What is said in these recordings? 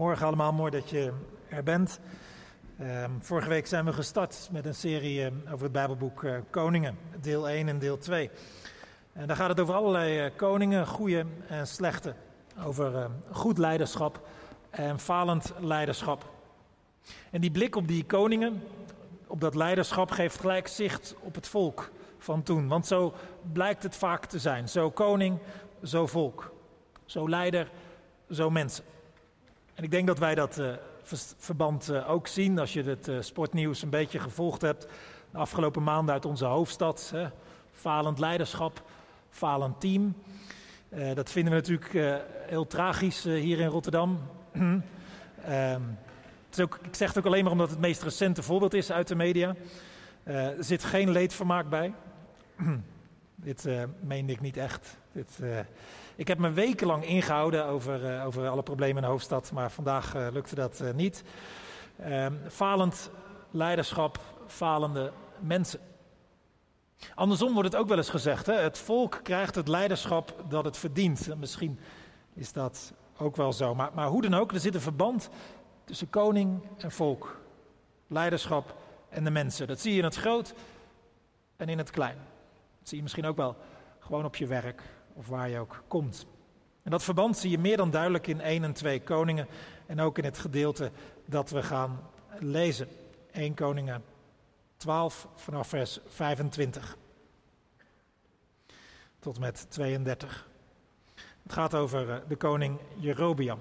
Goedemorgen allemaal, mooi dat je er bent. Ehm, vorige week zijn we gestart met een serie eh, over het Bijbelboek uh, Koningen, deel 1 en deel 2. En daar gaat het over allerlei uh, koningen, goede en slechte. Over goed leiderschap en falend leiderschap. En die blik op die koningen, op dat leiderschap, geeft gelijk zicht op het volk van toen. Want zo blijkt het vaak te zijn. Zo koning, zo volk. Zo leider, zo mensen. En ik denk dat wij dat uh, verband uh, ook zien als je het uh, sportnieuws een beetje gevolgd hebt. De afgelopen maanden uit onze hoofdstad. Hè, falend leiderschap, falend team. dat vinden we natuurlijk heel tragisch hier in Rotterdam. Ehm, ook, ik zeg het ook alleen maar omdat het meest recente voorbeeld is uit de media. er zit geen leedvermaak bij. Dit meende ik niet echt. Dit, ik heb me wekenlang ingehouden over, uh, over alle problemen in de hoofdstad, maar vandaag lukte dat niet. Ehm, falend leiderschap, falende mensen. Andersom wordt het ook wel eens gezegd: hè? het volk krijgt het leiderschap dat het verdient. Misschien is dat ook wel zo. Maar, maar hoe dan ook, er zit een verband tussen koning en volk. Leiderschap en de mensen. Dat zie je in het groot en in het klein. Dat zie je misschien ook wel gewoon op je werk of waar je ook komt. En dat verband zie je meer dan duidelijk in 1 en 2 Koningen en ook in het gedeelte dat we gaan lezen. 1 Koningen 12 vanaf vers 25 tot met 32. Het gaat over eh, de koning Jerobiam.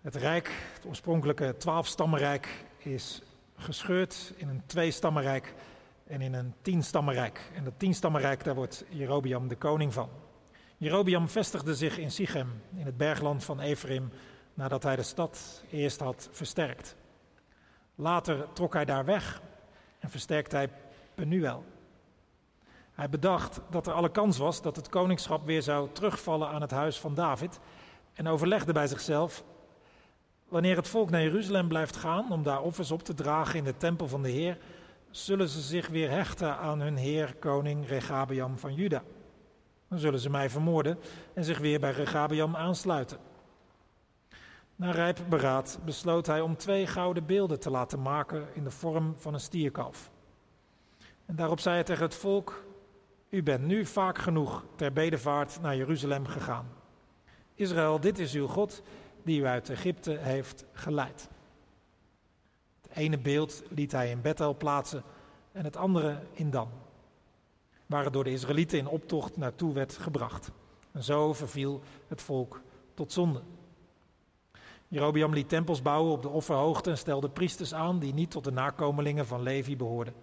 Het rijk, het oorspronkelijke twaalfstammenrijk, is gescheurd in een tweestammenrijk en in een tienstammenrijk. En dat tienstammenrijk, daar wordt Jerobiam de koning van. Jerobiam vestigde zich in Sichem, in het bergland van Ephraim, nadat hij de stad eerst had versterkt. Later trok hij daar weg en versterkte hij Penuel. Hij bedacht dat er alle kans was dat het koningschap weer zou terugvallen aan het huis van David en overlegde bij zichzelf: Wanneer het volk naar Jeruzalem blijft gaan om daar offers op te dragen in de tempel van de Heer, zullen ze zich weer hechten aan hun heer koning Regabiam van Juda. Dan zullen ze mij vermoorden en zich weer bij Regabiam aansluiten. Na rijp beraad besloot hij om twee gouden beelden te laten maken in de vorm van een stierkalf. En daarop zei hij tegen het volk: U bent nu vaak genoeg ter bedevaart naar Jeruzalem gegaan. Israël, dit is uw God die u uit Egypte heeft geleid ene beeld liet hij in Bethel plaatsen en het andere in Dan, waar het door de Israëlieten in optocht naartoe werd gebracht. En zo verviel het volk tot zonde. Jerobiam liet tempels bouwen op de offerhoogte en stelde priesters aan die niet tot de nakomelingen van Levi behoorden,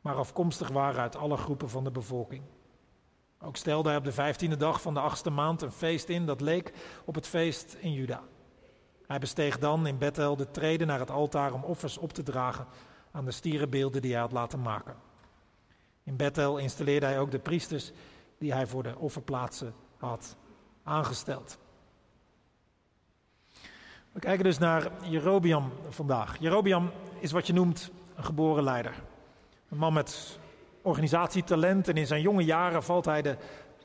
maar afkomstig waren uit alle groepen van de bevolking. Ook stelde hij op de vijftiende dag van de achtste maand een feest in dat leek op het feest in Juda. Hij besteeg dan in Bethel de treden naar het altaar om offers op te dragen aan de stierenbeelden die hij had laten maken. In Bethel installeerde hij ook de priesters die hij voor de offerplaatsen had aangesteld. We kijken dus naar Jerobiam vandaag. Jerobiam is wat je noemt een geboren leider. Een man met organisatietalent en in zijn jonge jaren valt hij de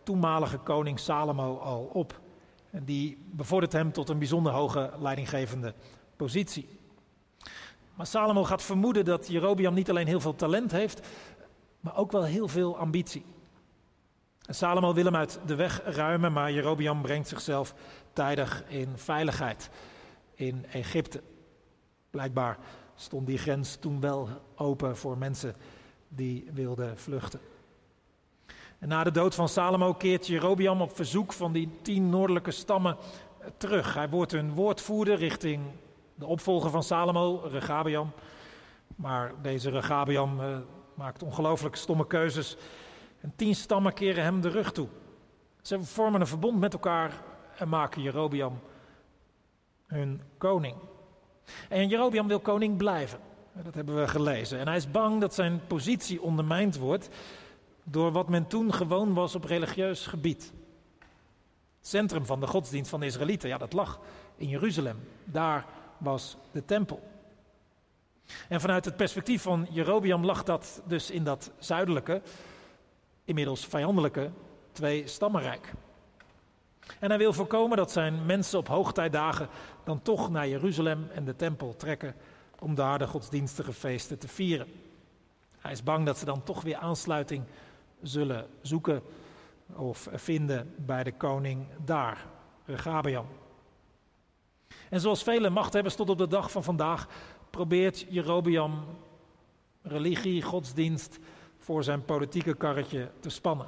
toenmalige koning Salomo al op. En die bevordert hem tot een bijzonder hoge leidinggevende positie. Maar Salomo gaat vermoeden dat Jerobiam niet alleen heel veel talent heeft, maar ook wel heel veel ambitie. En Salomo wil hem uit de weg ruimen, maar Jerobiam brengt zichzelf tijdig in veiligheid in Egypte. Blijkbaar stond die grens toen wel open voor mensen die wilden vluchten. En na de dood van Salomo keert Jerobiam op verzoek van die tien noordelijke stammen terug. Hij wordt een woordvoerder richting de opvolger van Salomo, Regabiam. Maar deze Regabiam uh, maakt ongelooflijk stomme keuzes. En tien stammen keren hem de rug toe. Ze vormen een verbond met elkaar en maken Jerobiam hun koning. En Jerobiam wil koning blijven. Dat hebben we gelezen. En hij is bang dat zijn positie ondermijnd wordt door wat men toen gewoon was op religieus gebied. Het centrum van de godsdienst van de Israëlieten, ja, dat lag in Jeruzalem. Daar was de tempel. En vanuit het perspectief van Jerobiam lag dat dus in dat zuidelijke, inmiddels vijandelijke, twee stammenrijk. En hij wil voorkomen dat zijn mensen op hoogtijdagen dan toch naar Jeruzalem en de tempel trekken om daar de godsdienstige feesten te vieren. Hij is bang dat ze dan toch weer aansluiting zullen zoeken of vinden bij de koning daar, Regabian. En zoals vele machthebbers tot op de dag van vandaag probeert Jerobeam religie, godsdienst voor zijn politieke karretje te spannen.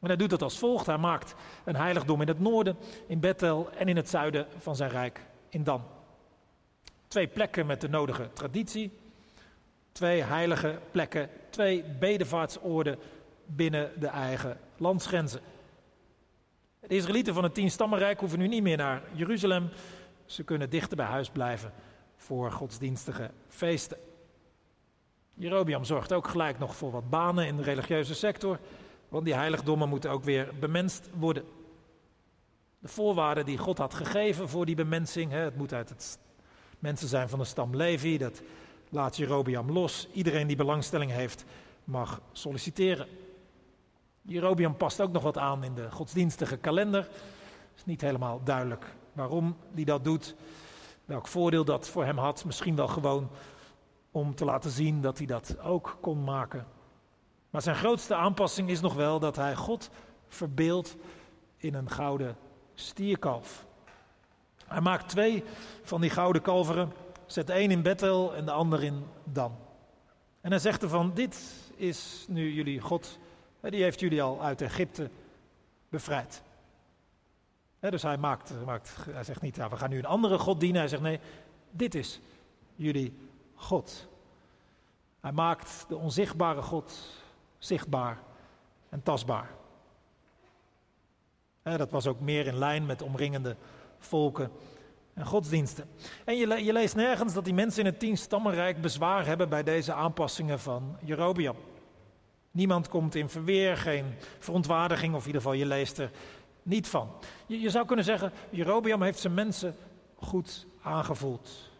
En hij doet dat als volgt. Hij maakt een heiligdom in het noorden, in Bethel en in het zuiden van zijn rijk, in Dan. Twee plekken met de nodige traditie. Twee heilige plekken, twee bedevaartsoorden binnen de eigen landsgrenzen. De Israëlieten van het tien-stammenrijk hoeven nu niet meer naar Jeruzalem. Ze kunnen dichter bij huis blijven voor godsdienstige feesten. Jerobiam zorgt ook gelijk nog voor wat banen in de religieuze sector, want die heiligdommen moeten ook weer bemenst worden. De voorwaarden die God had gegeven voor die bemensing, het moet uit het mensen zijn van de stam Levi, dat laat Jerobiam los. Iedereen die belangstelling heeft mag solliciteren. Jerobiam past ook nog wat aan in de godsdienstige kalender. Het is niet helemaal duidelijk waarom hij dat doet. Welk voordeel dat voor hem had. Misschien wel gewoon om te laten zien dat hij dat ook kon maken. Maar zijn grootste aanpassing is nog wel dat hij God verbeeldt in een gouden stierkalf. Hij maakt twee van die gouden kalveren, zet één in Bethel en de ander in Dan. En hij zegt ervan, dit is nu jullie God, die heeft jullie al uit Egypte bevrijd. dus hij, maakt, maakt, hij zegt niet, we gaan nu een andere God dienen. Hij zegt, nee, dit is jullie God. Hij maakt de onzichtbare God zichtbaar en tastbaar. dat was ook meer in lijn met omringende volken en godsdiensten. En je, je leest nergens dat die mensen in het tien stammenrijk bezwaar hebben bij deze aanpassingen van Jerobiam. Niemand komt in verweer, geen verontwaardiging, of in ieder geval je leest er niet van. Je, je zou kunnen zeggen, Jerobiam heeft zijn mensen goed aangevoeld.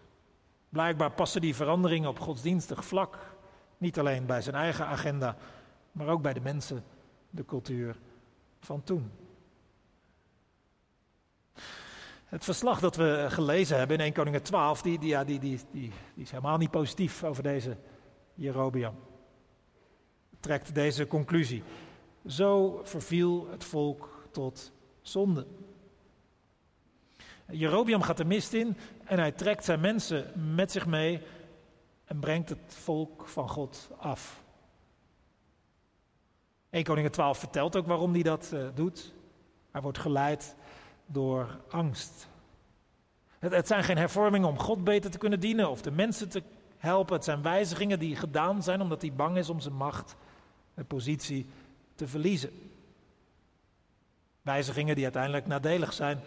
Blijkbaar passen die veranderingen op godsdienstig vlak niet alleen bij zijn eigen agenda, maar ook bij de mensen, de cultuur van toen. Het verslag dat we gelezen hebben in 1 Koningen 12, die, die, die, die, die, is helemaal niet positief over deze Jerobiam. Trekt deze conclusie. Zo verviel het volk tot zonde. Jerobiam gaat de mist in en hij trekt zijn mensen met zich mee en brengt het volk van God af. 1 Koningen 12 vertelt ook waarom hij dat uh, doet. Hij wordt geleid door angst. Het, het zijn geen hervormingen om God beter te kunnen dienen of de mensen te helpen. Het zijn wijzigingen die gedaan zijn omdat hij bang is om zijn macht en positie te verliezen. Wijzigingen die uiteindelijk nadelig zijn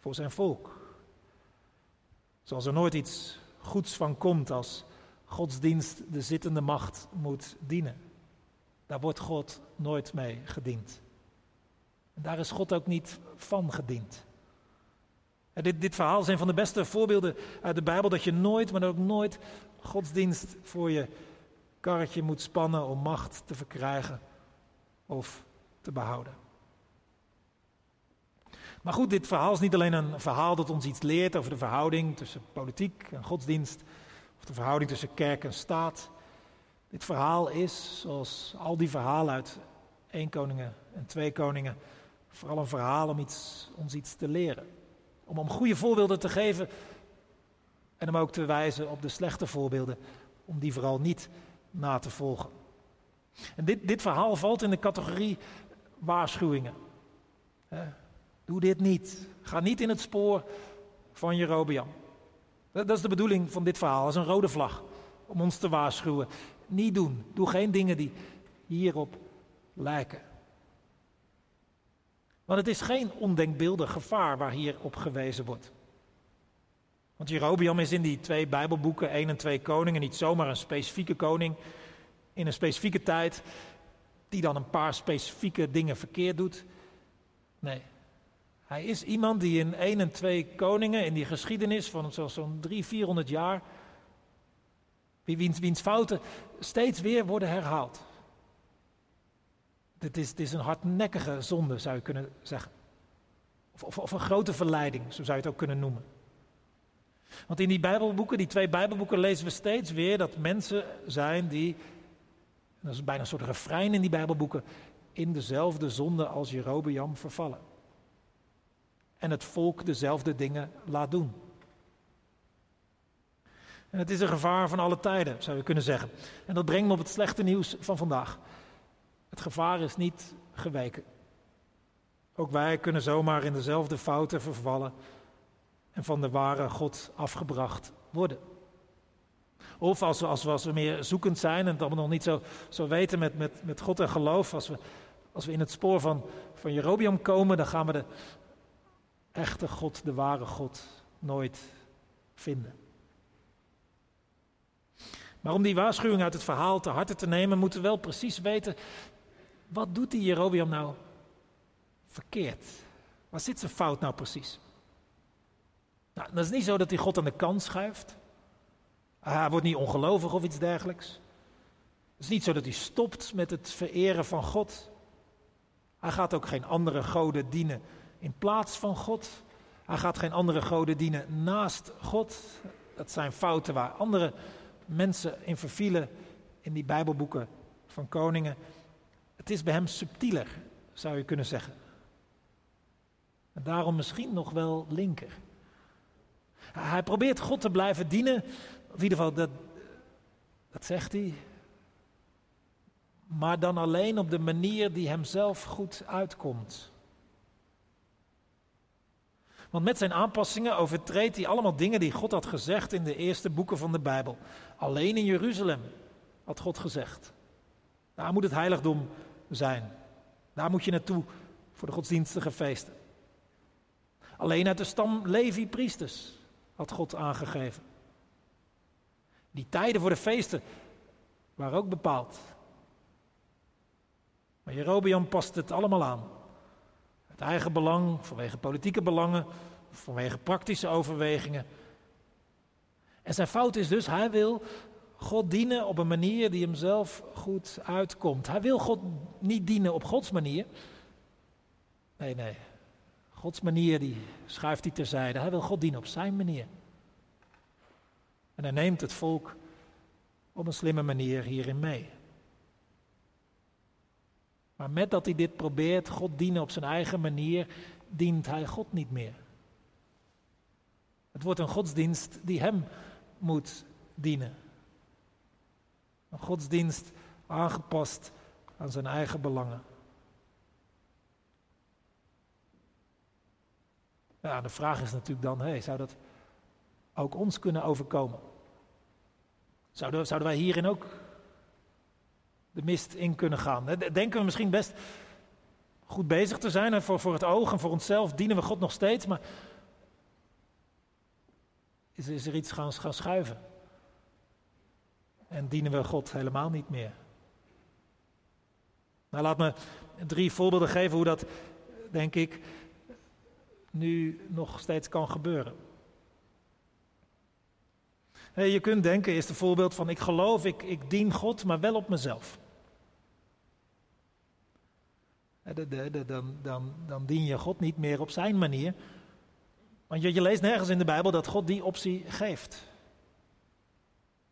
voor zijn volk. Zoals er nooit iets goeds van komt als godsdienst de zittende macht moet dienen. Daar wordt God nooit mee gediend. Daar is God ook niet van gediend. En dit, dit verhaal een van de beste voorbeelden uit de Bijbel dat je nooit, maar ook nooit godsdienst voor je karretje moet spannen om macht te verkrijgen of te behouden. Maar goed, dit verhaal is niet alleen een verhaal dat ons iets leert over de verhouding tussen politiek en godsdienst, of de verhouding tussen kerk en staat. Dit verhaal is, zoals al die verhalen uit één koningen en twee koningen, vooral een verhaal om iets, ons iets te leren. Om, om goede voorbeelden te geven en om ook te wijzen op de slechte voorbeelden, om die vooral niet na te volgen. En dit, dit verhaal valt in de categorie waarschuwingen. Doe dit niet. Ga niet in het spoor van Jerobeam. Dat is de bedoeling van dit verhaal, als een rode vlag. Om ons te waarschuwen. Niet doen. Doe geen dingen die hierop lijken. Want het is geen ondenkbeeldig gevaar waar hier op gewezen wordt. Want Jerobeam is in die twee Bijbelboeken, 1 en 2 koningen, niet zomaar een specifieke koning in een specifieke tijd, die dan een paar specifieke dingen verkeerd doet. Nee, hij is iemand die in 1 en 2 koningen, in die geschiedenis van zo'n 300, 400 jaar, wiens, wiens fouten steeds weer worden herhaald. Dit is, is een hardnekkige zonde, zou je kunnen zeggen. Of, of, of een grote verleiding, zo zou je het ook kunnen noemen. Want in die Bijbelboeken, die twee Bijbelboeken, lezen we steeds weer dat mensen zijn die, dat is bijna een soort refrein in die Bijbelboeken, in dezelfde zonde als Jerobeam vervallen. En het volk dezelfde dingen laat doen. En het is een gevaar van alle tijden, zou je kunnen zeggen. En dat brengt me op het slechte nieuws van vandaag. Het gevaar is niet geweken. Ook wij kunnen zomaar in dezelfde fouten vervallen en van de ware God afgebracht worden. Of als we, als we, als we meer zoekend zijn en het allemaal nog niet zo, zo weten met, met, met God en geloof, als we, als we in het spoor van, van Jerobium komen, dan gaan we de echte God, de ware God, nooit vinden. Maar om die waarschuwing uit het verhaal te harte te nemen, moeten we wel precies weten, wat doet die Jerobium nou verkeerd? Waar zit zijn fout nou precies? Nou, dat is niet zo dat hij God aan de kant schuift. Hij wordt niet ongelovig of iets dergelijks. Het is niet zo dat hij stopt met het vereren van God. Hij gaat ook geen andere goden dienen in plaats van God. Hij gaat geen andere goden dienen naast God. Dat zijn fouten waar andere mensen in vervielen in die Bijbelboeken van koningen. Het is bij hem subtieler, zou je kunnen zeggen. En daarom misschien nog wel linker. Hij probeert God te blijven dienen. in ieder geval, dat, dat zegt hij. Maar dan alleen op de manier die hem zelf goed uitkomt. Want met zijn aanpassingen overtreedt hij allemaal dingen die God had gezegd in de eerste boeken van de Bijbel. Alleen in Jeruzalem had God gezegd. Daar moet het heiligdom zijn. Daar moet je naartoe voor de godsdienstige feesten. Alleen uit de stam Levi priesters had God aangegeven. Die tijden voor de feesten waren ook bepaald. Maar Jerobeam past het allemaal aan. Het eigen belang, vanwege politieke belangen, vanwege praktische overwegingen. En zijn fout is dus, hij wil God dienen op een manier die hem zelf goed uitkomt. Hij wil God niet dienen op Gods manier. Nee, nee. Gods manier die schuift hij terzijde. Hij wil God dienen op zijn manier. En hij neemt het volk op een slimme manier hierin mee. Maar met dat hij dit probeert, God dienen op zijn eigen manier, dient hij God niet meer. Het wordt een godsdienst die hem moet dienen. Een godsdienst aangepast aan zijn eigen belangen. Ja, de vraag is natuurlijk dan, hey, zou dat ook ons kunnen overkomen? Zouden, zouden wij hierin ook de mist in kunnen gaan? Denken we misschien best goed bezig te zijn en voor, voor het oog en voor onszelf dienen we God nog steeds, maar is, is er iets gaan, gaan schuiven? En dienen we God helemaal niet meer? Nou, laat me drie voorbeelden geven hoe dat, denk ik, nu nog steeds kan gebeuren. Je kunt denken, is het voorbeeld van ik geloof, ik, ik dien God, maar wel op mezelf. Dan, dan, dan dien je God niet meer op zijn manier. Want je, je leest nergens in de Bijbel dat God die optie geeft.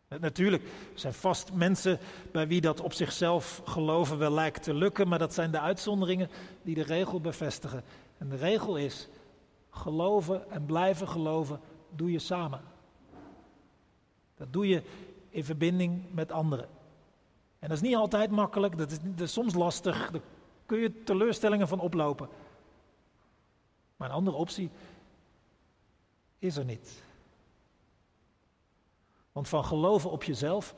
Natuurlijk, er zijn vast mensen bij wie dat op zichzelf geloven wel lijkt te lukken, maar dat zijn de uitzonderingen die de regel bevestigen. En de regel is, geloven en blijven geloven doe je samen. Dat doe je in verbinding met anderen. En dat is niet altijd makkelijk, dat is, dat is soms lastig, daar kun je teleurstellingen van oplopen. Maar een andere optie is er niet. Want van geloven op jezelf,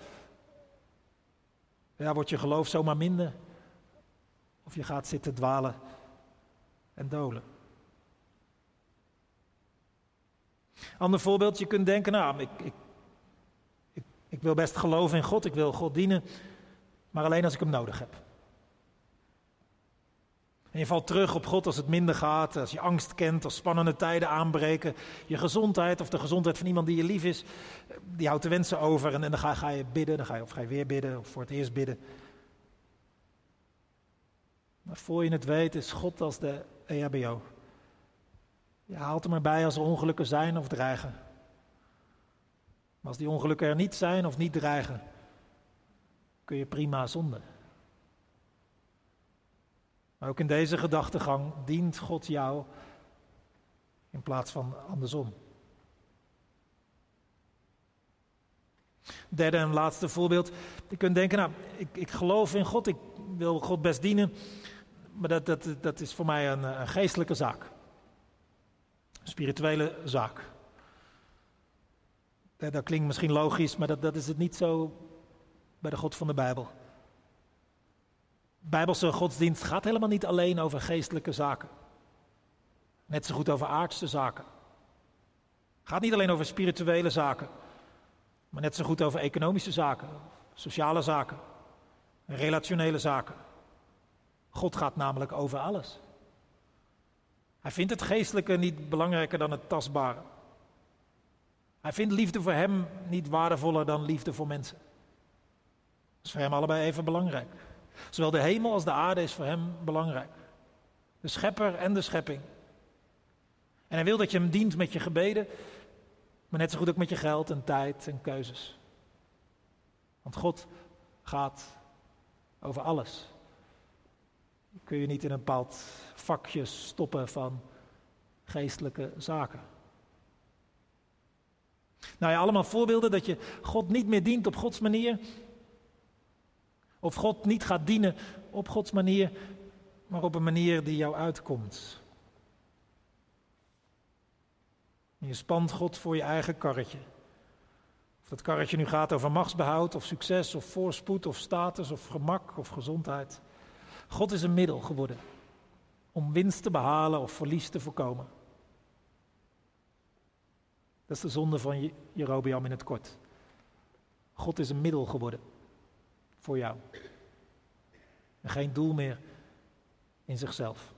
ja, wordt je geloof zomaar minder. Of je gaat zitten dwalen en dolen. Ander voorbeeld, je kunt denken, nou, ik, ik, ik, ik wil best geloven in God, ik wil God dienen, maar alleen als ik hem nodig heb. En je valt terug op God als het minder gaat, als je angst kent, als spannende tijden aanbreken. Je gezondheid of de gezondheid van iemand die je lief is, die houdt de wensen over. En, dan ga, ga, je bidden, dan ga je, of ga je weer bidden, of voor het eerst bidden. Maar voor je het weet is God als de EHBO. Je haalt hem erbij als er ongelukken zijn of dreigen. Maar als die ongelukken er niet zijn of niet dreigen, kun je prima zonden. Maar ook in deze gedachtegang dient God jou in plaats van andersom. Derde en laatste voorbeeld. Je kunt denken, nou, ik, ik geloof in God, ik wil God best dienen, maar dat, dat, dat is voor mij een, een geestelijke zaak. Een spirituele zaak. Dat klinkt misschien logisch, maar dat, dat is het niet zo bij de God van de Bijbel. Bijbelse godsdienst gaat helemaal niet alleen over geestelijke zaken. Net zo goed over aardse zaken. Gaat niet alleen over spirituele zaken, maar net zo goed over economische zaken, sociale zaken, relationele zaken. God gaat namelijk over alles. Hij vindt het geestelijke niet belangrijker dan het tastbare. Hij vindt liefde voor hem niet waardevoller dan liefde voor mensen. Dat is voor hem allebei even belangrijk. Zowel de hemel als de aarde is voor hem belangrijk. De schepper en de schepping. En hij wil dat je hem dient met je gebeden, maar net zo goed ook met je geld en tijd en keuzes. Want God gaat over alles. Kun je niet in een bepaald vakje stoppen van geestelijke zaken. Nou ja, allemaal voorbeelden dat je God niet meer dient op Gods manier. Of God niet gaat dienen op Gods manier, maar op een manier die jou uitkomt. je spant God voor je eigen karretje. Of dat karretje nu gaat over machtsbehoud, of succes, of voorspoed, of status, of gemak, of gezondheid. God is een middel geworden om winst te behalen of verlies te voorkomen. Dat is de zonde van Jerobeam in het kort. God is een middel geworden voor jou. En geen doel meer in zichzelf.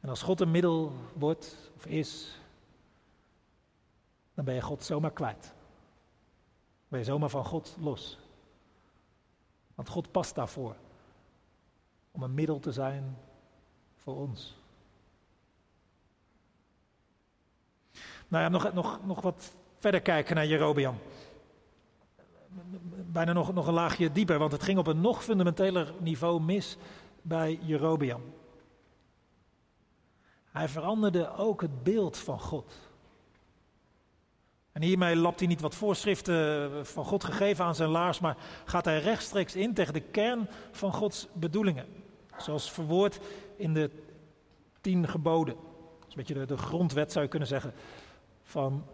En als God een middel wordt of is, dan ben je God zomaar kwijt. Ben je zomaar van God los. Want God past daarvoor. Om een middel te zijn voor ons. Nou ja, nog, nog, nog wat verder kijken naar Jerobeam. Bijna nog, nog een laagje dieper, want het ging op een nog fundamenteler niveau mis bij Jerobeam. Hij veranderde ook het beeld van God. En hiermee lapt hij niet wat voorschriften van God gegeven aan zijn laars, maar gaat hij rechtstreeks in tegen de kern van Gods bedoelingen. Zoals verwoord in de tien geboden. Dat is een beetje de, de grondwet zou je kunnen zeggen van,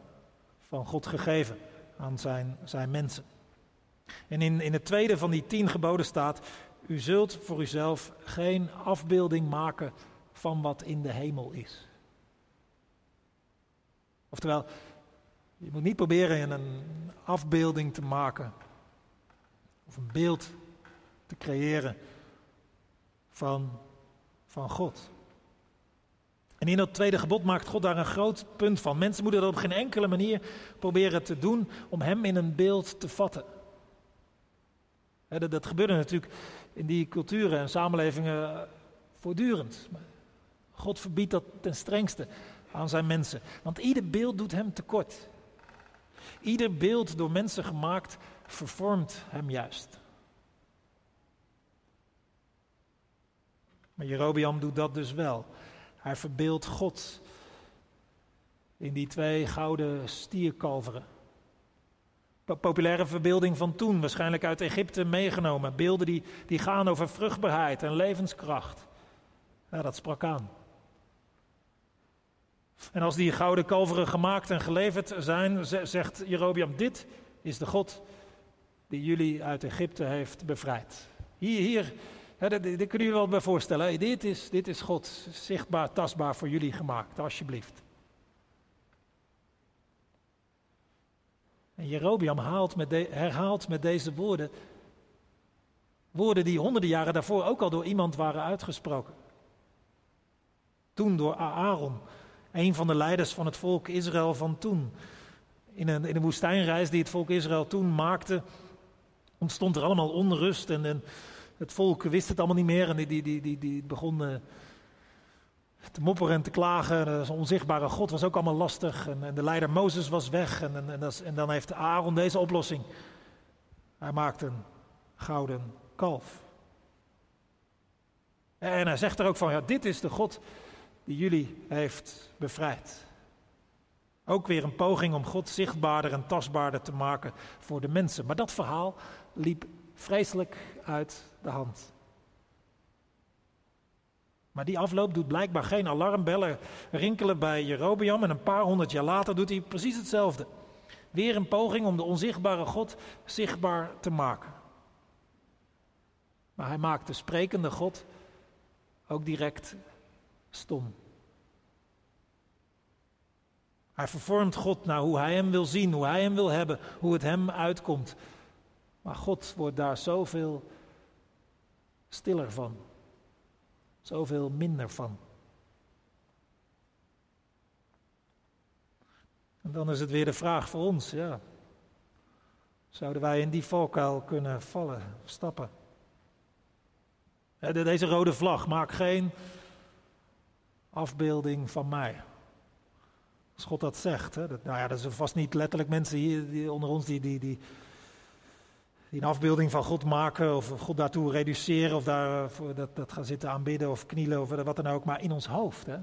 van God gegeven aan zijn, zijn mensen. En in, in het tweede van die tien geboden staat, u zult voor uzelf geen afbeelding maken van wat in de hemel is. Oftewel, je moet niet proberen een afbeelding te maken of een beeld te creëren van, van God. En in dat tweede gebod maakt God daar een groot punt van. Mensen moeten dat op geen enkele manier proberen te doen om Hem in een beeld te vatten. dat, dat gebeurde natuurlijk in die culturen en samenlevingen voortdurend. God verbiedt dat ten strengste aan zijn mensen. Want ieder beeld doet hem tekort. Ieder beeld door mensen gemaakt vervormt hem juist. Maar Jerobeam doet dat dus wel. Hij verbeeldt God in die twee gouden stierkalveren. Populaire verbeelding van toen, waarschijnlijk uit Egypte meegenomen. Beelden die, die gaan over vruchtbaarheid en levenskracht. Ja, dat sprak aan. En als die gouden kalveren gemaakt en geleverd zijn, zegt Jerobiam, dit is de God die jullie uit Egypte heeft bevrijd. Hier, hier dit, dit kunnen jullie wel bij voorstellen. Dit, is, dit is God, zichtbaar, tastbaar voor jullie gemaakt, alsjeblieft. En Jerobiam haalt met herhaalt met deze woorden, woorden die honderden jaren daarvoor ook al door iemand waren uitgesproken. Toen door Aaron, een van de leiders van het volk Israël van toen. In een, in een woestijnreis die het volk Israël toen maakte, Ontstond er allemaal onrust en, en het volk wist het allemaal niet meer en die, die, die, die, die begon eh, te mopperen en te klagen. De onzichtbare God was ook allemaal lastig en, de leider Mozes was weg en, en, en dan heeft Aaron deze oplossing. Hij maakt een gouden kalf. En hij zegt er ook van, ja, dit is de God die jullie heeft bevrijd. Ook weer een poging om God zichtbaarder en tastbaarder te maken voor de mensen. Maar dat verhaal liep vreselijk uit de hand. Maar die afloop doet blijkbaar geen alarmbellen rinkelen bij Jerobeam. En een paar honderd jaar later doet hij precies hetzelfde. Weer een poging om de onzichtbare God zichtbaar te maken. Maar hij maakt de sprekende God ook direct stom. Hij vervormt God naar hoe hij hem wil zien, hoe hij hem wil hebben, hoe het hem uitkomt. Maar God wordt daar zoveel stiller van, zoveel minder van. En dan is het weer de vraag voor ons, ja. Zouden wij in die valkuil kunnen vallen, stappen? Deze rode vlag maakt geen afbeelding van mij. Als God dat zegt. Hè, dat, nou ja, dat zijn vast niet letterlijk mensen hier die, onder ons die, die, die, die een afbeelding van God maken of God daartoe reduceren of daar, eh, dat, dat gaan zitten aanbidden of knielen of wat dan ook, maar in ons hoofd. Hè,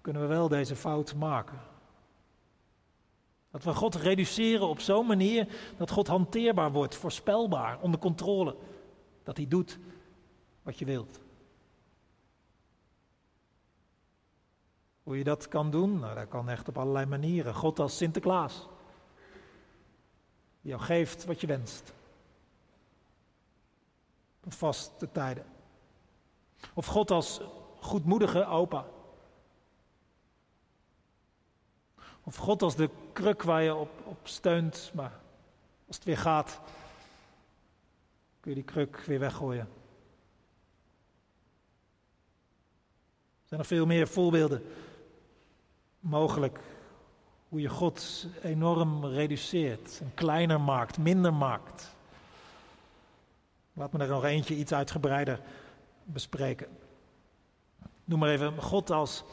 kunnen we wel deze fout maken. Dat we God reduceren op zo'n manier dat God hanteerbaar wordt, voorspelbaar, onder controle. Dat hij doet wat je wilt. Hoe je dat kan doen? Nou, dat kan echt op allerlei manieren. God als Sinterklaas. Die jou geeft wat je wenst. Op vaste tijden. Of God als goedmoedige opa. Of God als de kruk waar je op, op steunt, maar als het weer gaat, kun je die kruk weer weggooien. Er zijn nog veel meer voorbeelden mogelijk hoe je God enorm reduceert en kleiner maakt, minder maakt. Laat me er nog eentje iets uitgebreider bespreken. Noem maar even God als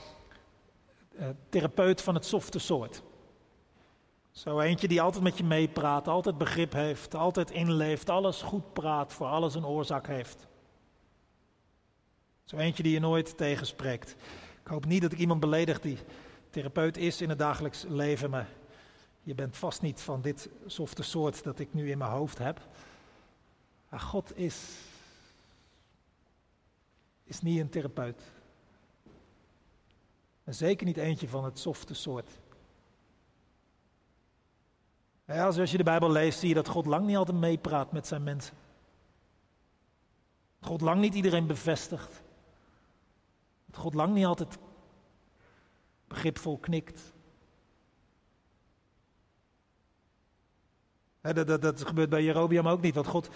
uh, therapeut van het softe soort. Zo eentje die altijd met je meepraat, altijd begrip heeft, altijd inleeft, alles goed praat, voor alles een oorzaak heeft. Zo eentje die je nooit tegenspreekt. Ik hoop niet dat ik iemand beledig die therapeut is in het dagelijks leven, maar je bent vast niet van dit softe soort dat ik nu in mijn hoofd heb. Maar God is, is niet een therapeut. En zeker niet eentje van het softe soort. Ja, als je de Bijbel leest, zie je dat God lang niet altijd meepraat met zijn mensen. God lang niet iedereen bevestigt. God lang niet altijd begripvol knikt. dat, dat, dat, gebeurt bij Jerobiam ook niet, want God,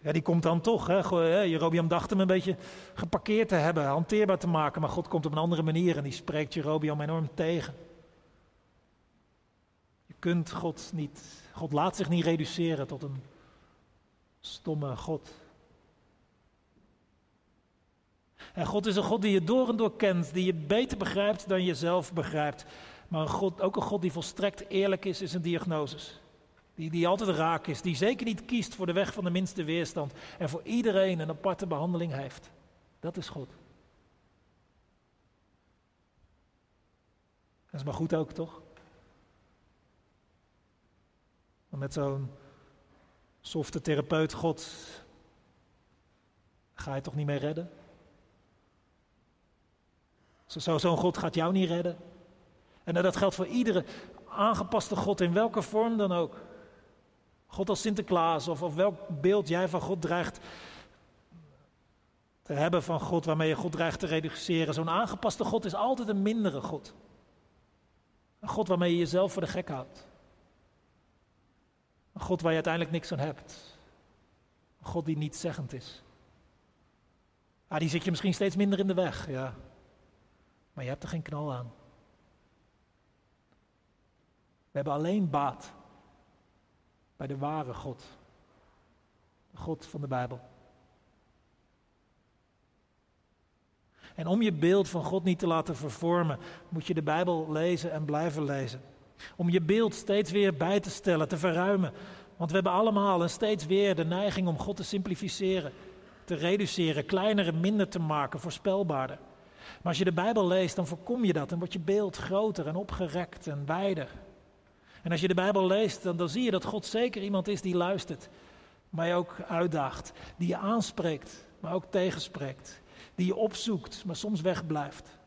ja, die komt dan toch. Hè. Jerobiam dacht hem een beetje geparkeerd te hebben, hanteerbaar te maken, maar God komt op een andere manier en die spreekt Jerobiam enorm tegen. Je kunt God niet, God laat zich niet reduceren tot een stomme God. En God is een God die je door en door kent, die je beter begrijpt dan je zelf begrijpt. Maar een God, ook een God die volstrekt eerlijk is in zijn diagnoses. Die, die altijd raak is, die zeker niet kiest voor de weg van de minste weerstand en voor iedereen een aparte behandeling heeft. Dat is God. Dat is maar goed ook, toch? Want met zo'n softe therapeut God ga je toch niet mee redden? Zo'n zo God gaat jou niet redden. En dat geldt voor iedere aangepaste God in welke vorm dan ook. God als Sinterklaas of, of welk beeld jij van God dreigt te hebben van God, waarmee je God dreigt te reduceren. Zo'n aangepaste God is altijd een mindere God. Een God waarmee je jezelf voor de gek houdt. Een God waar je uiteindelijk niks aan hebt. Een God die niet zeggend is. Ah, die zit je misschien steeds minder in de weg, ja. Maar je hebt er geen knal aan. We hebben alleen baat bij de ware God. De God van de Bijbel. En om je beeld van God niet te laten vervormen, moet je de Bijbel lezen en blijven lezen. Om je beeld steeds weer bij te stellen, te verruimen. Want we hebben allemaal en steeds weer de neiging om God te simplificeren, te reduceren, kleiner en minder te maken, voorspelbaarder. Maar als je de Bijbel leest, dan voorkom je dat en wordt je beeld groter en opgerekt en wijder. En als je de Bijbel leest, dan, dan zie je dat God zeker iemand is die luistert, maar je ook uitdaagt, die je aanspreekt, maar ook tegenspreekt, die je opzoekt, maar soms wegblijft,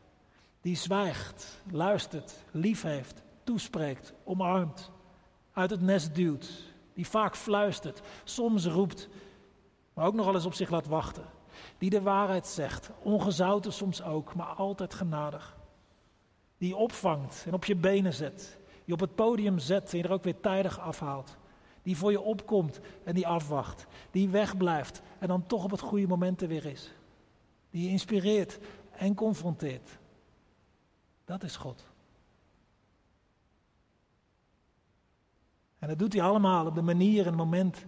die zwijgt, luistert, lief heeft, toespreekt, omarmt, uit het nest duwt, die vaak fluistert, soms roept, maar ook nog eens op zich laat wachten, die de waarheid zegt, ongezouten soms ook, maar altijd genadig, die opvangt en op je benen zet, die op het podium zet en je er ook weer tijdig afhaalt, die voor je opkomt en die afwacht, die wegblijft en dan toch op het goede moment er weer is, die je inspireert en confronteert. Dat is God. En dat doet hij allemaal op de manier en het moment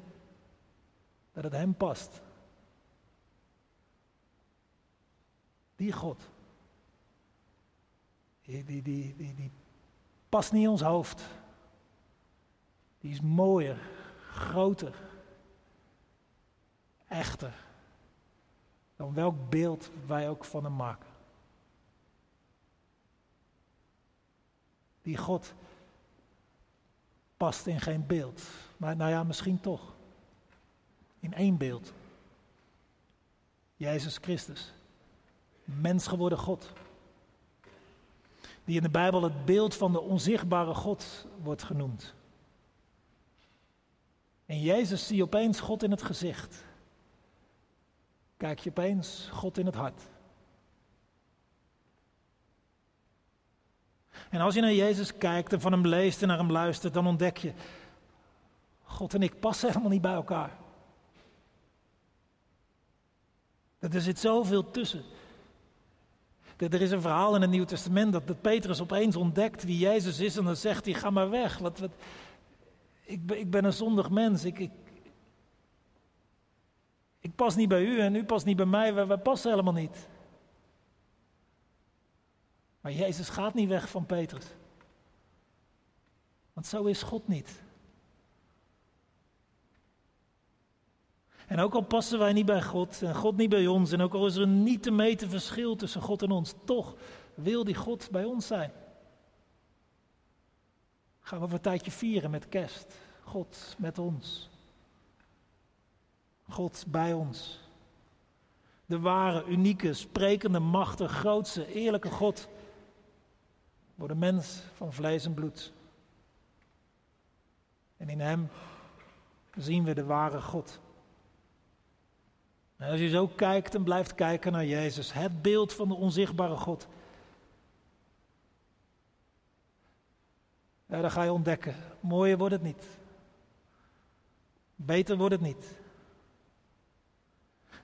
dat het hem past. Die God. Die, die, die, die, past niet in ons hoofd. Die is mooier, groter, echter dan welk beeld wij ook van hem maken. Die God past in geen beeld. Maar nou ja, misschien toch. In één beeld. Jezus Christus. Mens geworden God. Die in de Bijbel het beeld van de onzichtbare God wordt genoemd. En Jezus zie je opeens God in het gezicht. Kijk je opeens God in het hart. En als je naar Jezus kijkt en van hem leest en naar hem luistert, dan ontdek je, God en ik passen helemaal niet bij elkaar. Er zit zoveel tussen. Er is een verhaal in het Nieuw Testament dat Petrus opeens ontdekt wie Jezus is en dan zegt hij, ga maar weg. Wat, ik, ben, ik ben een zondig mens, ik, ik, ik pas niet bij u en u past niet bij mij, we, we passen helemaal niet. Maar Jezus gaat niet weg van Petrus. Want zo is God niet. En ook al passen wij niet bij God en God niet bij ons, en ook al is er een niet te meten verschil tussen God en ons, toch wil die God bij ons zijn. Gaan we over een tijdje vieren met kerst. God met ons. God bij ons. De ware, unieke, sprekende, machtige, grootste, eerlijke God wordt een mens van vlees en bloed. En in hem zien we de ware God. En als je zo kijkt en blijft kijken naar Jezus, het beeld van de onzichtbare God, ja, dan ga je ontdekken, mooier wordt het niet. Beter wordt het niet.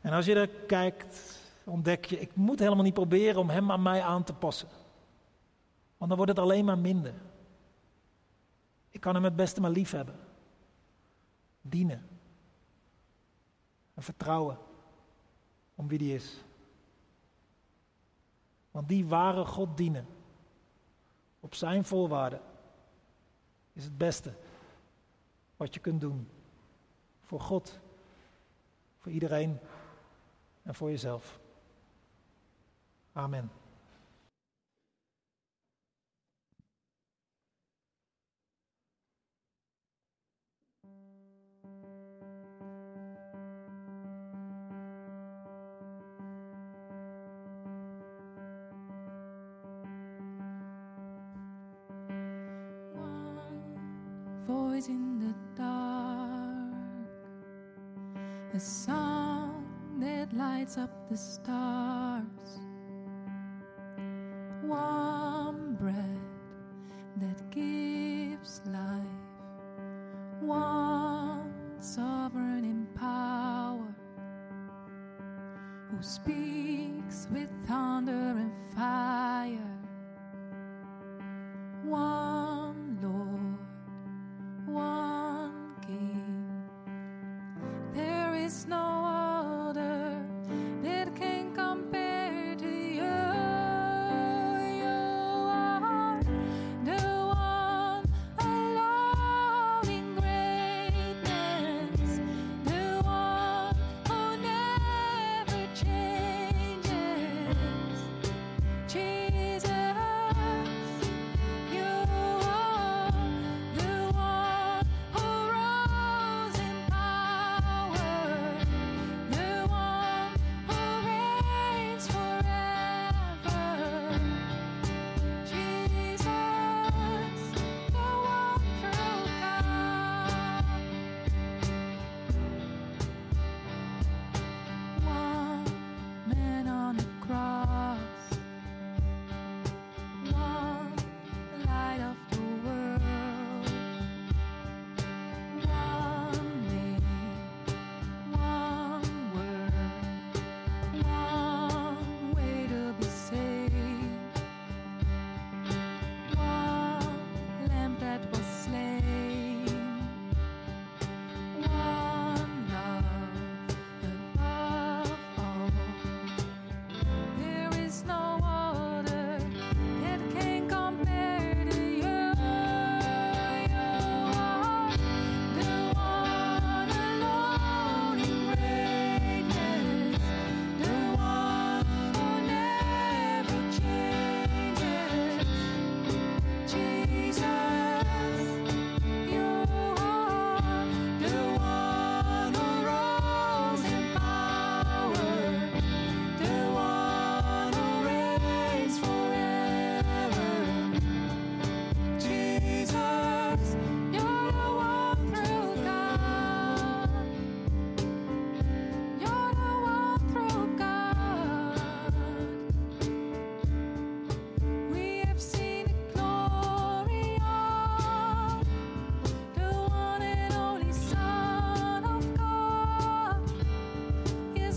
En als je er kijkt, ontdek je, ik moet helemaal niet proberen om hem aan mij aan te passen. Want dan wordt het alleen maar minder. Ik kan hem het beste maar lief hebben. Dienen. En vertrouwen om wie die is. Want die ware God dienen, op zijn voorwaarden, is het beste wat je kunt doen. Voor God, voor iedereen en voor jezelf. Amen. Up the stars,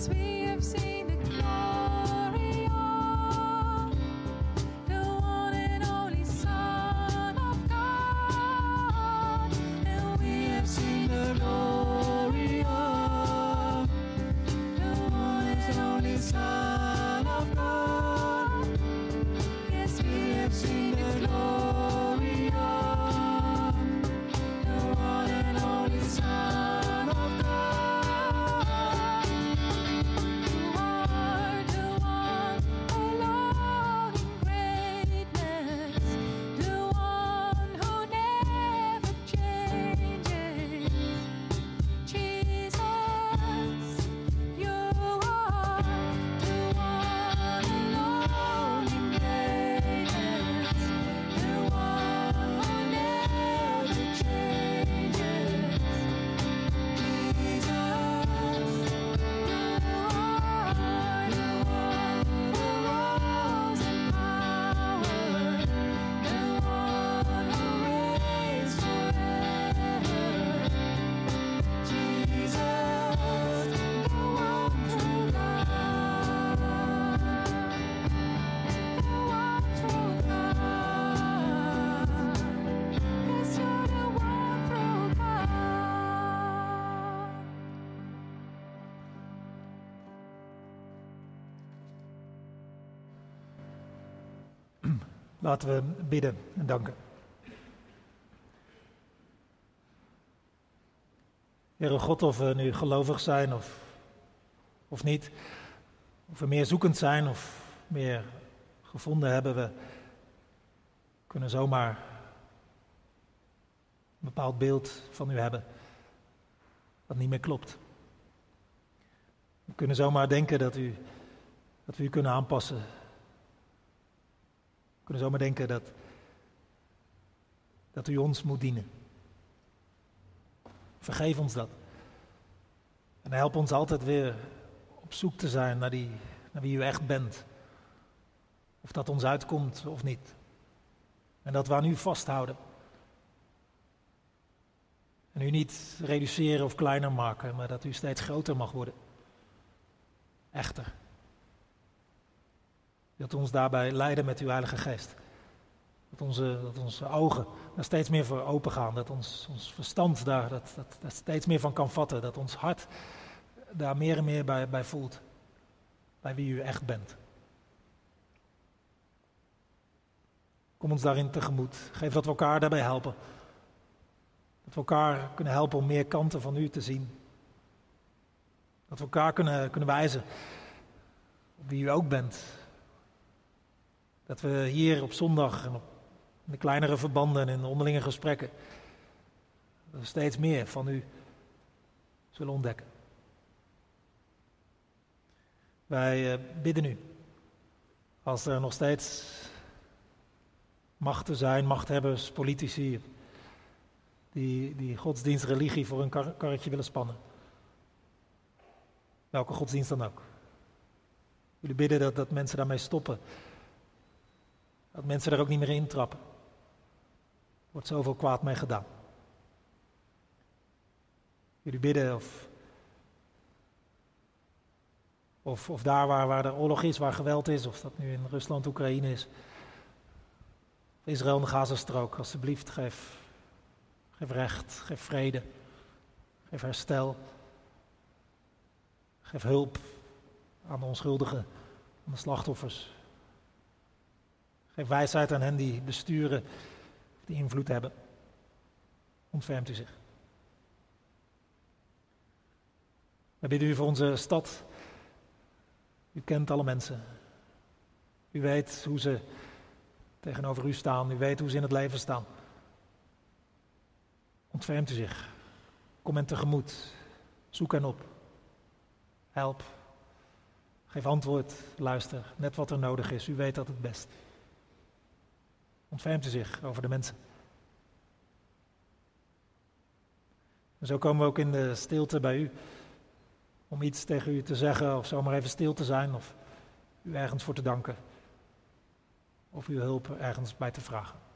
we have seen. Laten we bidden en danken. Heere God, of we nu gelovig zijn of, of niet, of we meer zoekend zijn of meer gevonden hebben, we kunnen zomaar een bepaald beeld van u hebben dat niet meer klopt. We kunnen zomaar denken dat, u, dat we u kunnen aanpassen. Kunnen zomaar denken dat, dat u ons moet dienen. Vergeef ons dat. En help ons altijd weer op zoek te zijn naar, die, naar wie u echt bent. Of dat ons uitkomt of niet. En dat we aan u vasthouden. En u niet reduceren of kleiner maken, maar dat u steeds groter mag worden. Echter. Dat ons daarbij leiden met uw Heilige Geest. Dat onze, dat onze ogen daar steeds meer voor open gaan. Dat ons, ons verstand daar dat, dat, dat steeds meer van kan vatten. Dat ons hart daar meer en meer bij, bij voelt. Bij wie u echt bent. Kom ons daarin tegemoet. Geef dat we elkaar daarbij helpen. Dat we elkaar kunnen helpen om meer kanten van u te zien. Dat we elkaar kunnen, kunnen wijzen op wie u ook bent. Dat we hier op zondag en op de kleinere verbanden en in de onderlinge gesprekken steeds meer van u zullen ontdekken. Wij eh, bidden u. Als er nog steeds machten zijn, machthebbers, politici, die, die godsdienst, religie voor kar karretje willen spannen. Welke godsdienst dan ook. Jullie bidden dat, dat mensen daarmee stoppen. Dat mensen er ook niet meer intrappen. Er wordt zoveel kwaad mee gedaan. Jullie bidden of, of, of daar waar, waar er oorlog is, waar geweld is, of dat nu in Rusland, Oekraïne is. Israël en de Gazastrook, alsjeblieft, geef, geef recht, geef vrede, geef herstel. Geef hulp aan de onschuldigen, aan de slachtoffers. Geef wijsheid aan hen die besturen, die invloed hebben. Ontfermt u zich. We bidden u voor onze stad. U kent alle mensen. U weet hoe ze tegenover u staan. U weet hoe ze in het leven staan. Ontfermt u zich. Kom hen tegemoet. Zoek hen op. Help. Geef antwoord. Luister. Net wat er nodig is. U weet dat het best. Ontfermt u zich over de mensen. En zo komen we ook in de stilte bij u. Om iets tegen u te zeggen of zomaar even stil te zijn of u ergens voor te danken. Of uw hulp ergens bij te vragen.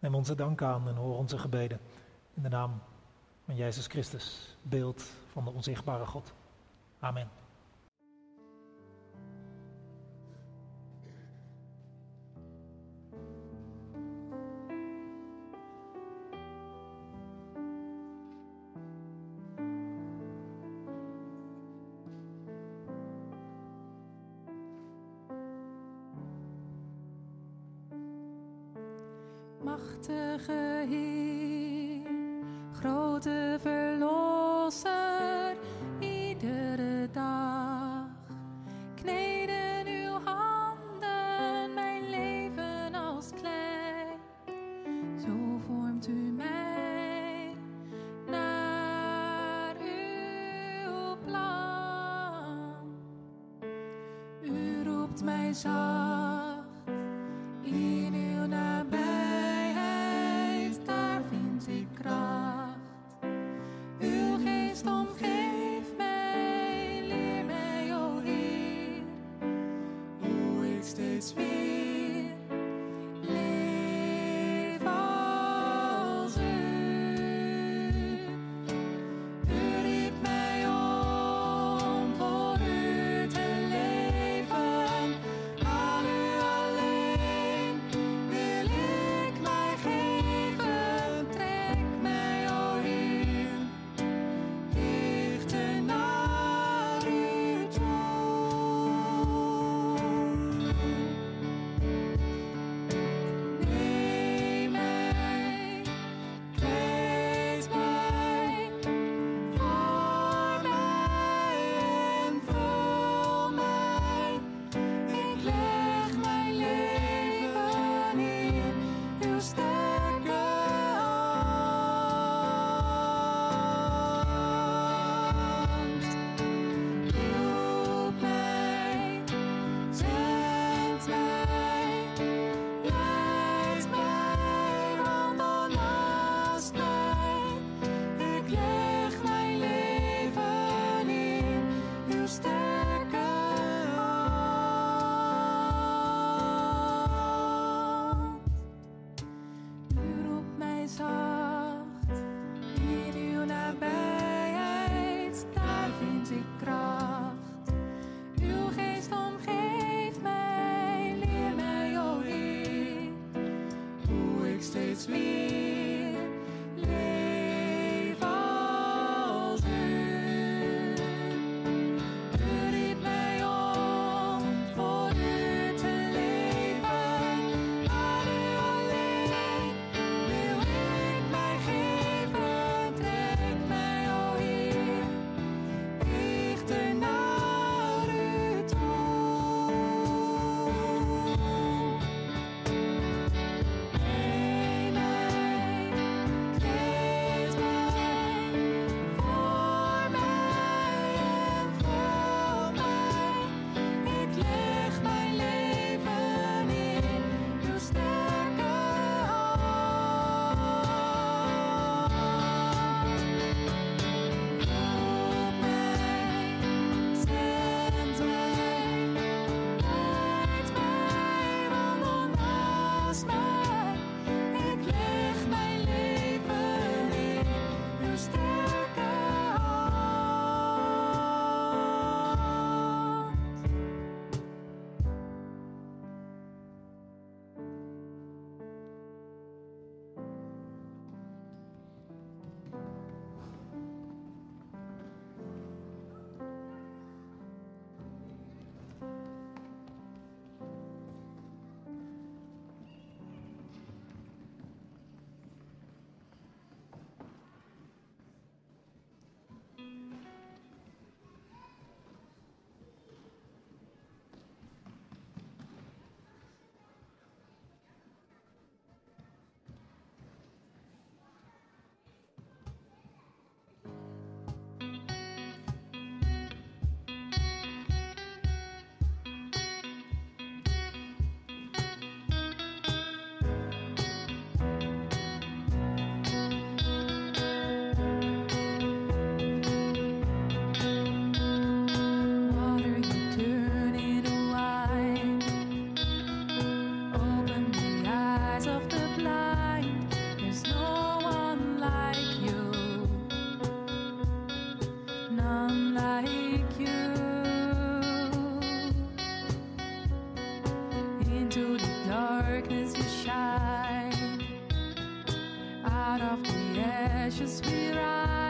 Neem onze dank aan en hoor onze gebeden. In de naam van Jezus Christus, beeld van de onzichtbare God. Amen. into the darkness you shine. Out of the ashes we rise.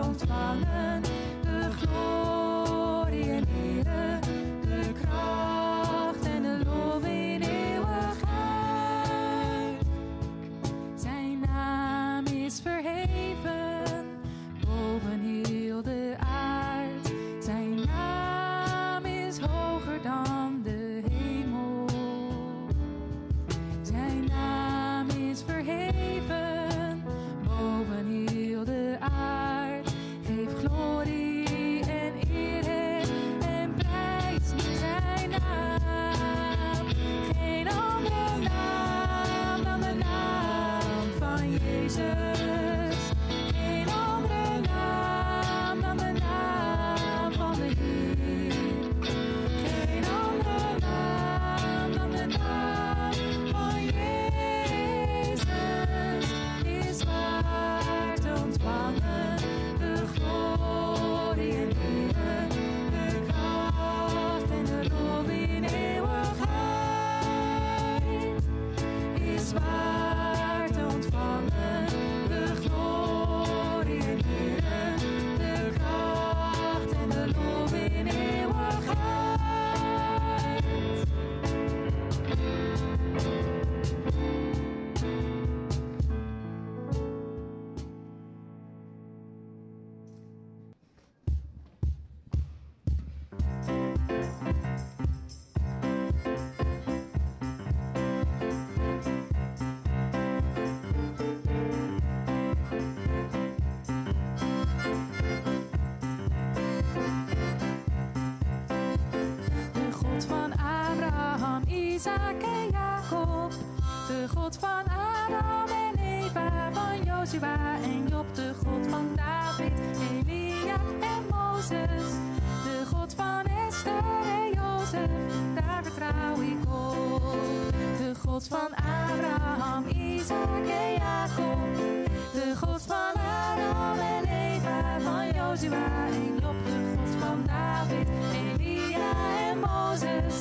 built on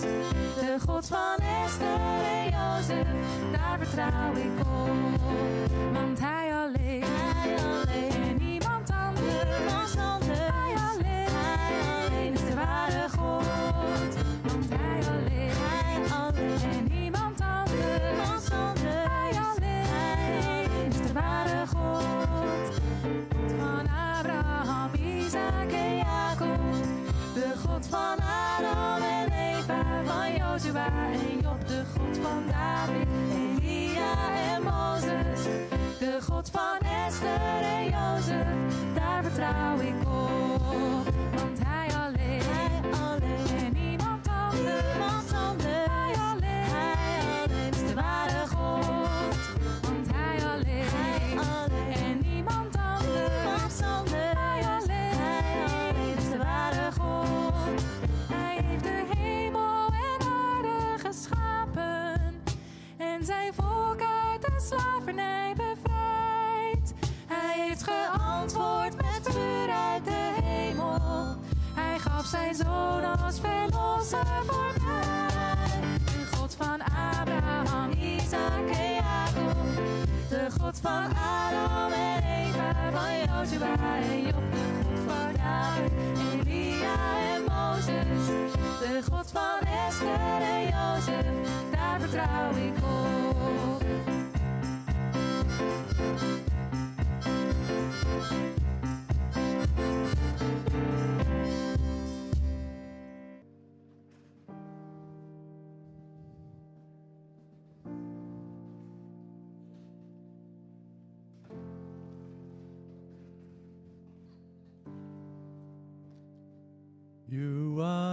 De God van Esther en Jozef, daar vertrouw ik op. de God van Esther en Jozef, daar vertrouw ik op. Van Adam en Eva, van Jozua en Job, de God van David, Elia en Mozes. De God van Esther en Jozef, daar vertrouw ik op.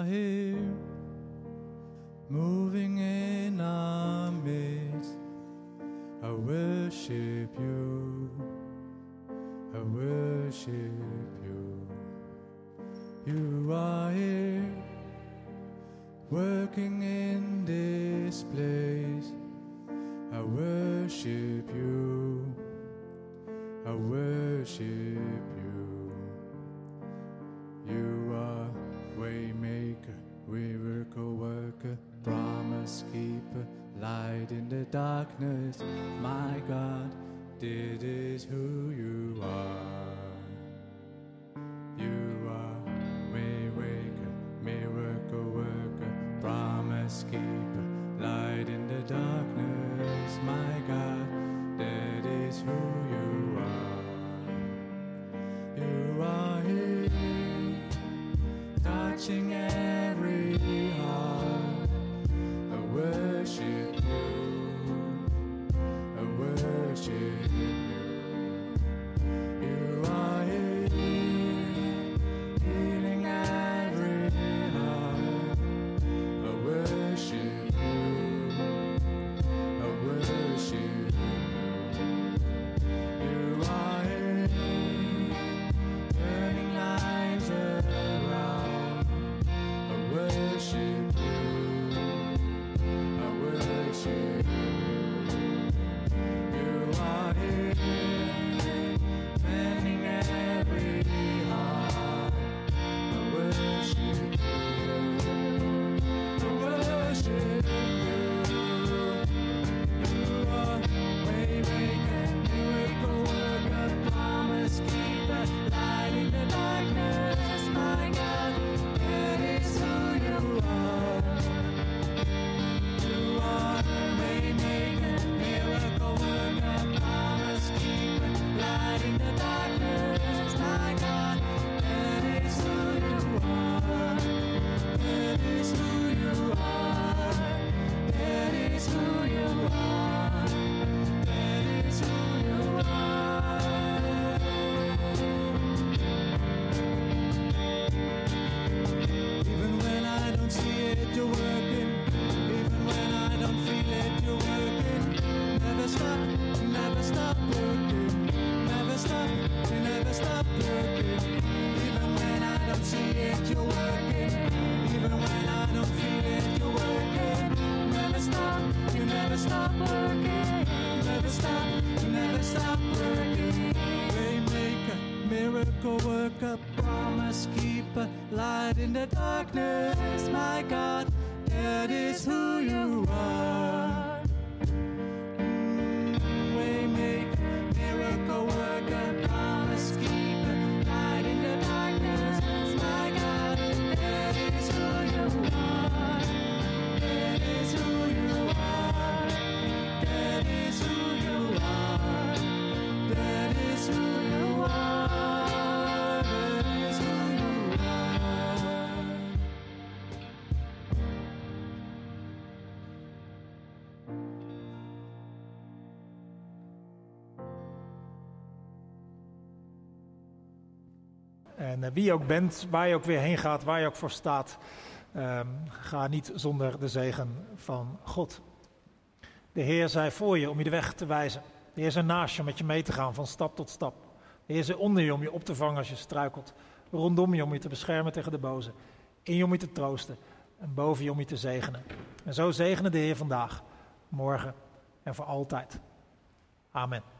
Hey. En eh, wie je ook bent, waar je ook weer heen gaat, waar je ook voor staat, ehm, ga niet zonder de zegen van God. De Heer zij voor je om je de weg te wijzen. De Heer zij naast je om met je mee te gaan van stap tot stap. De Heer zij onder je om je op te vangen als je struikelt. Rondom je om je te beschermen tegen de boze. In je om je te troosten. En boven je om je te zegenen. En zo zegenen de Heer vandaag, morgen en voor altijd. Amen.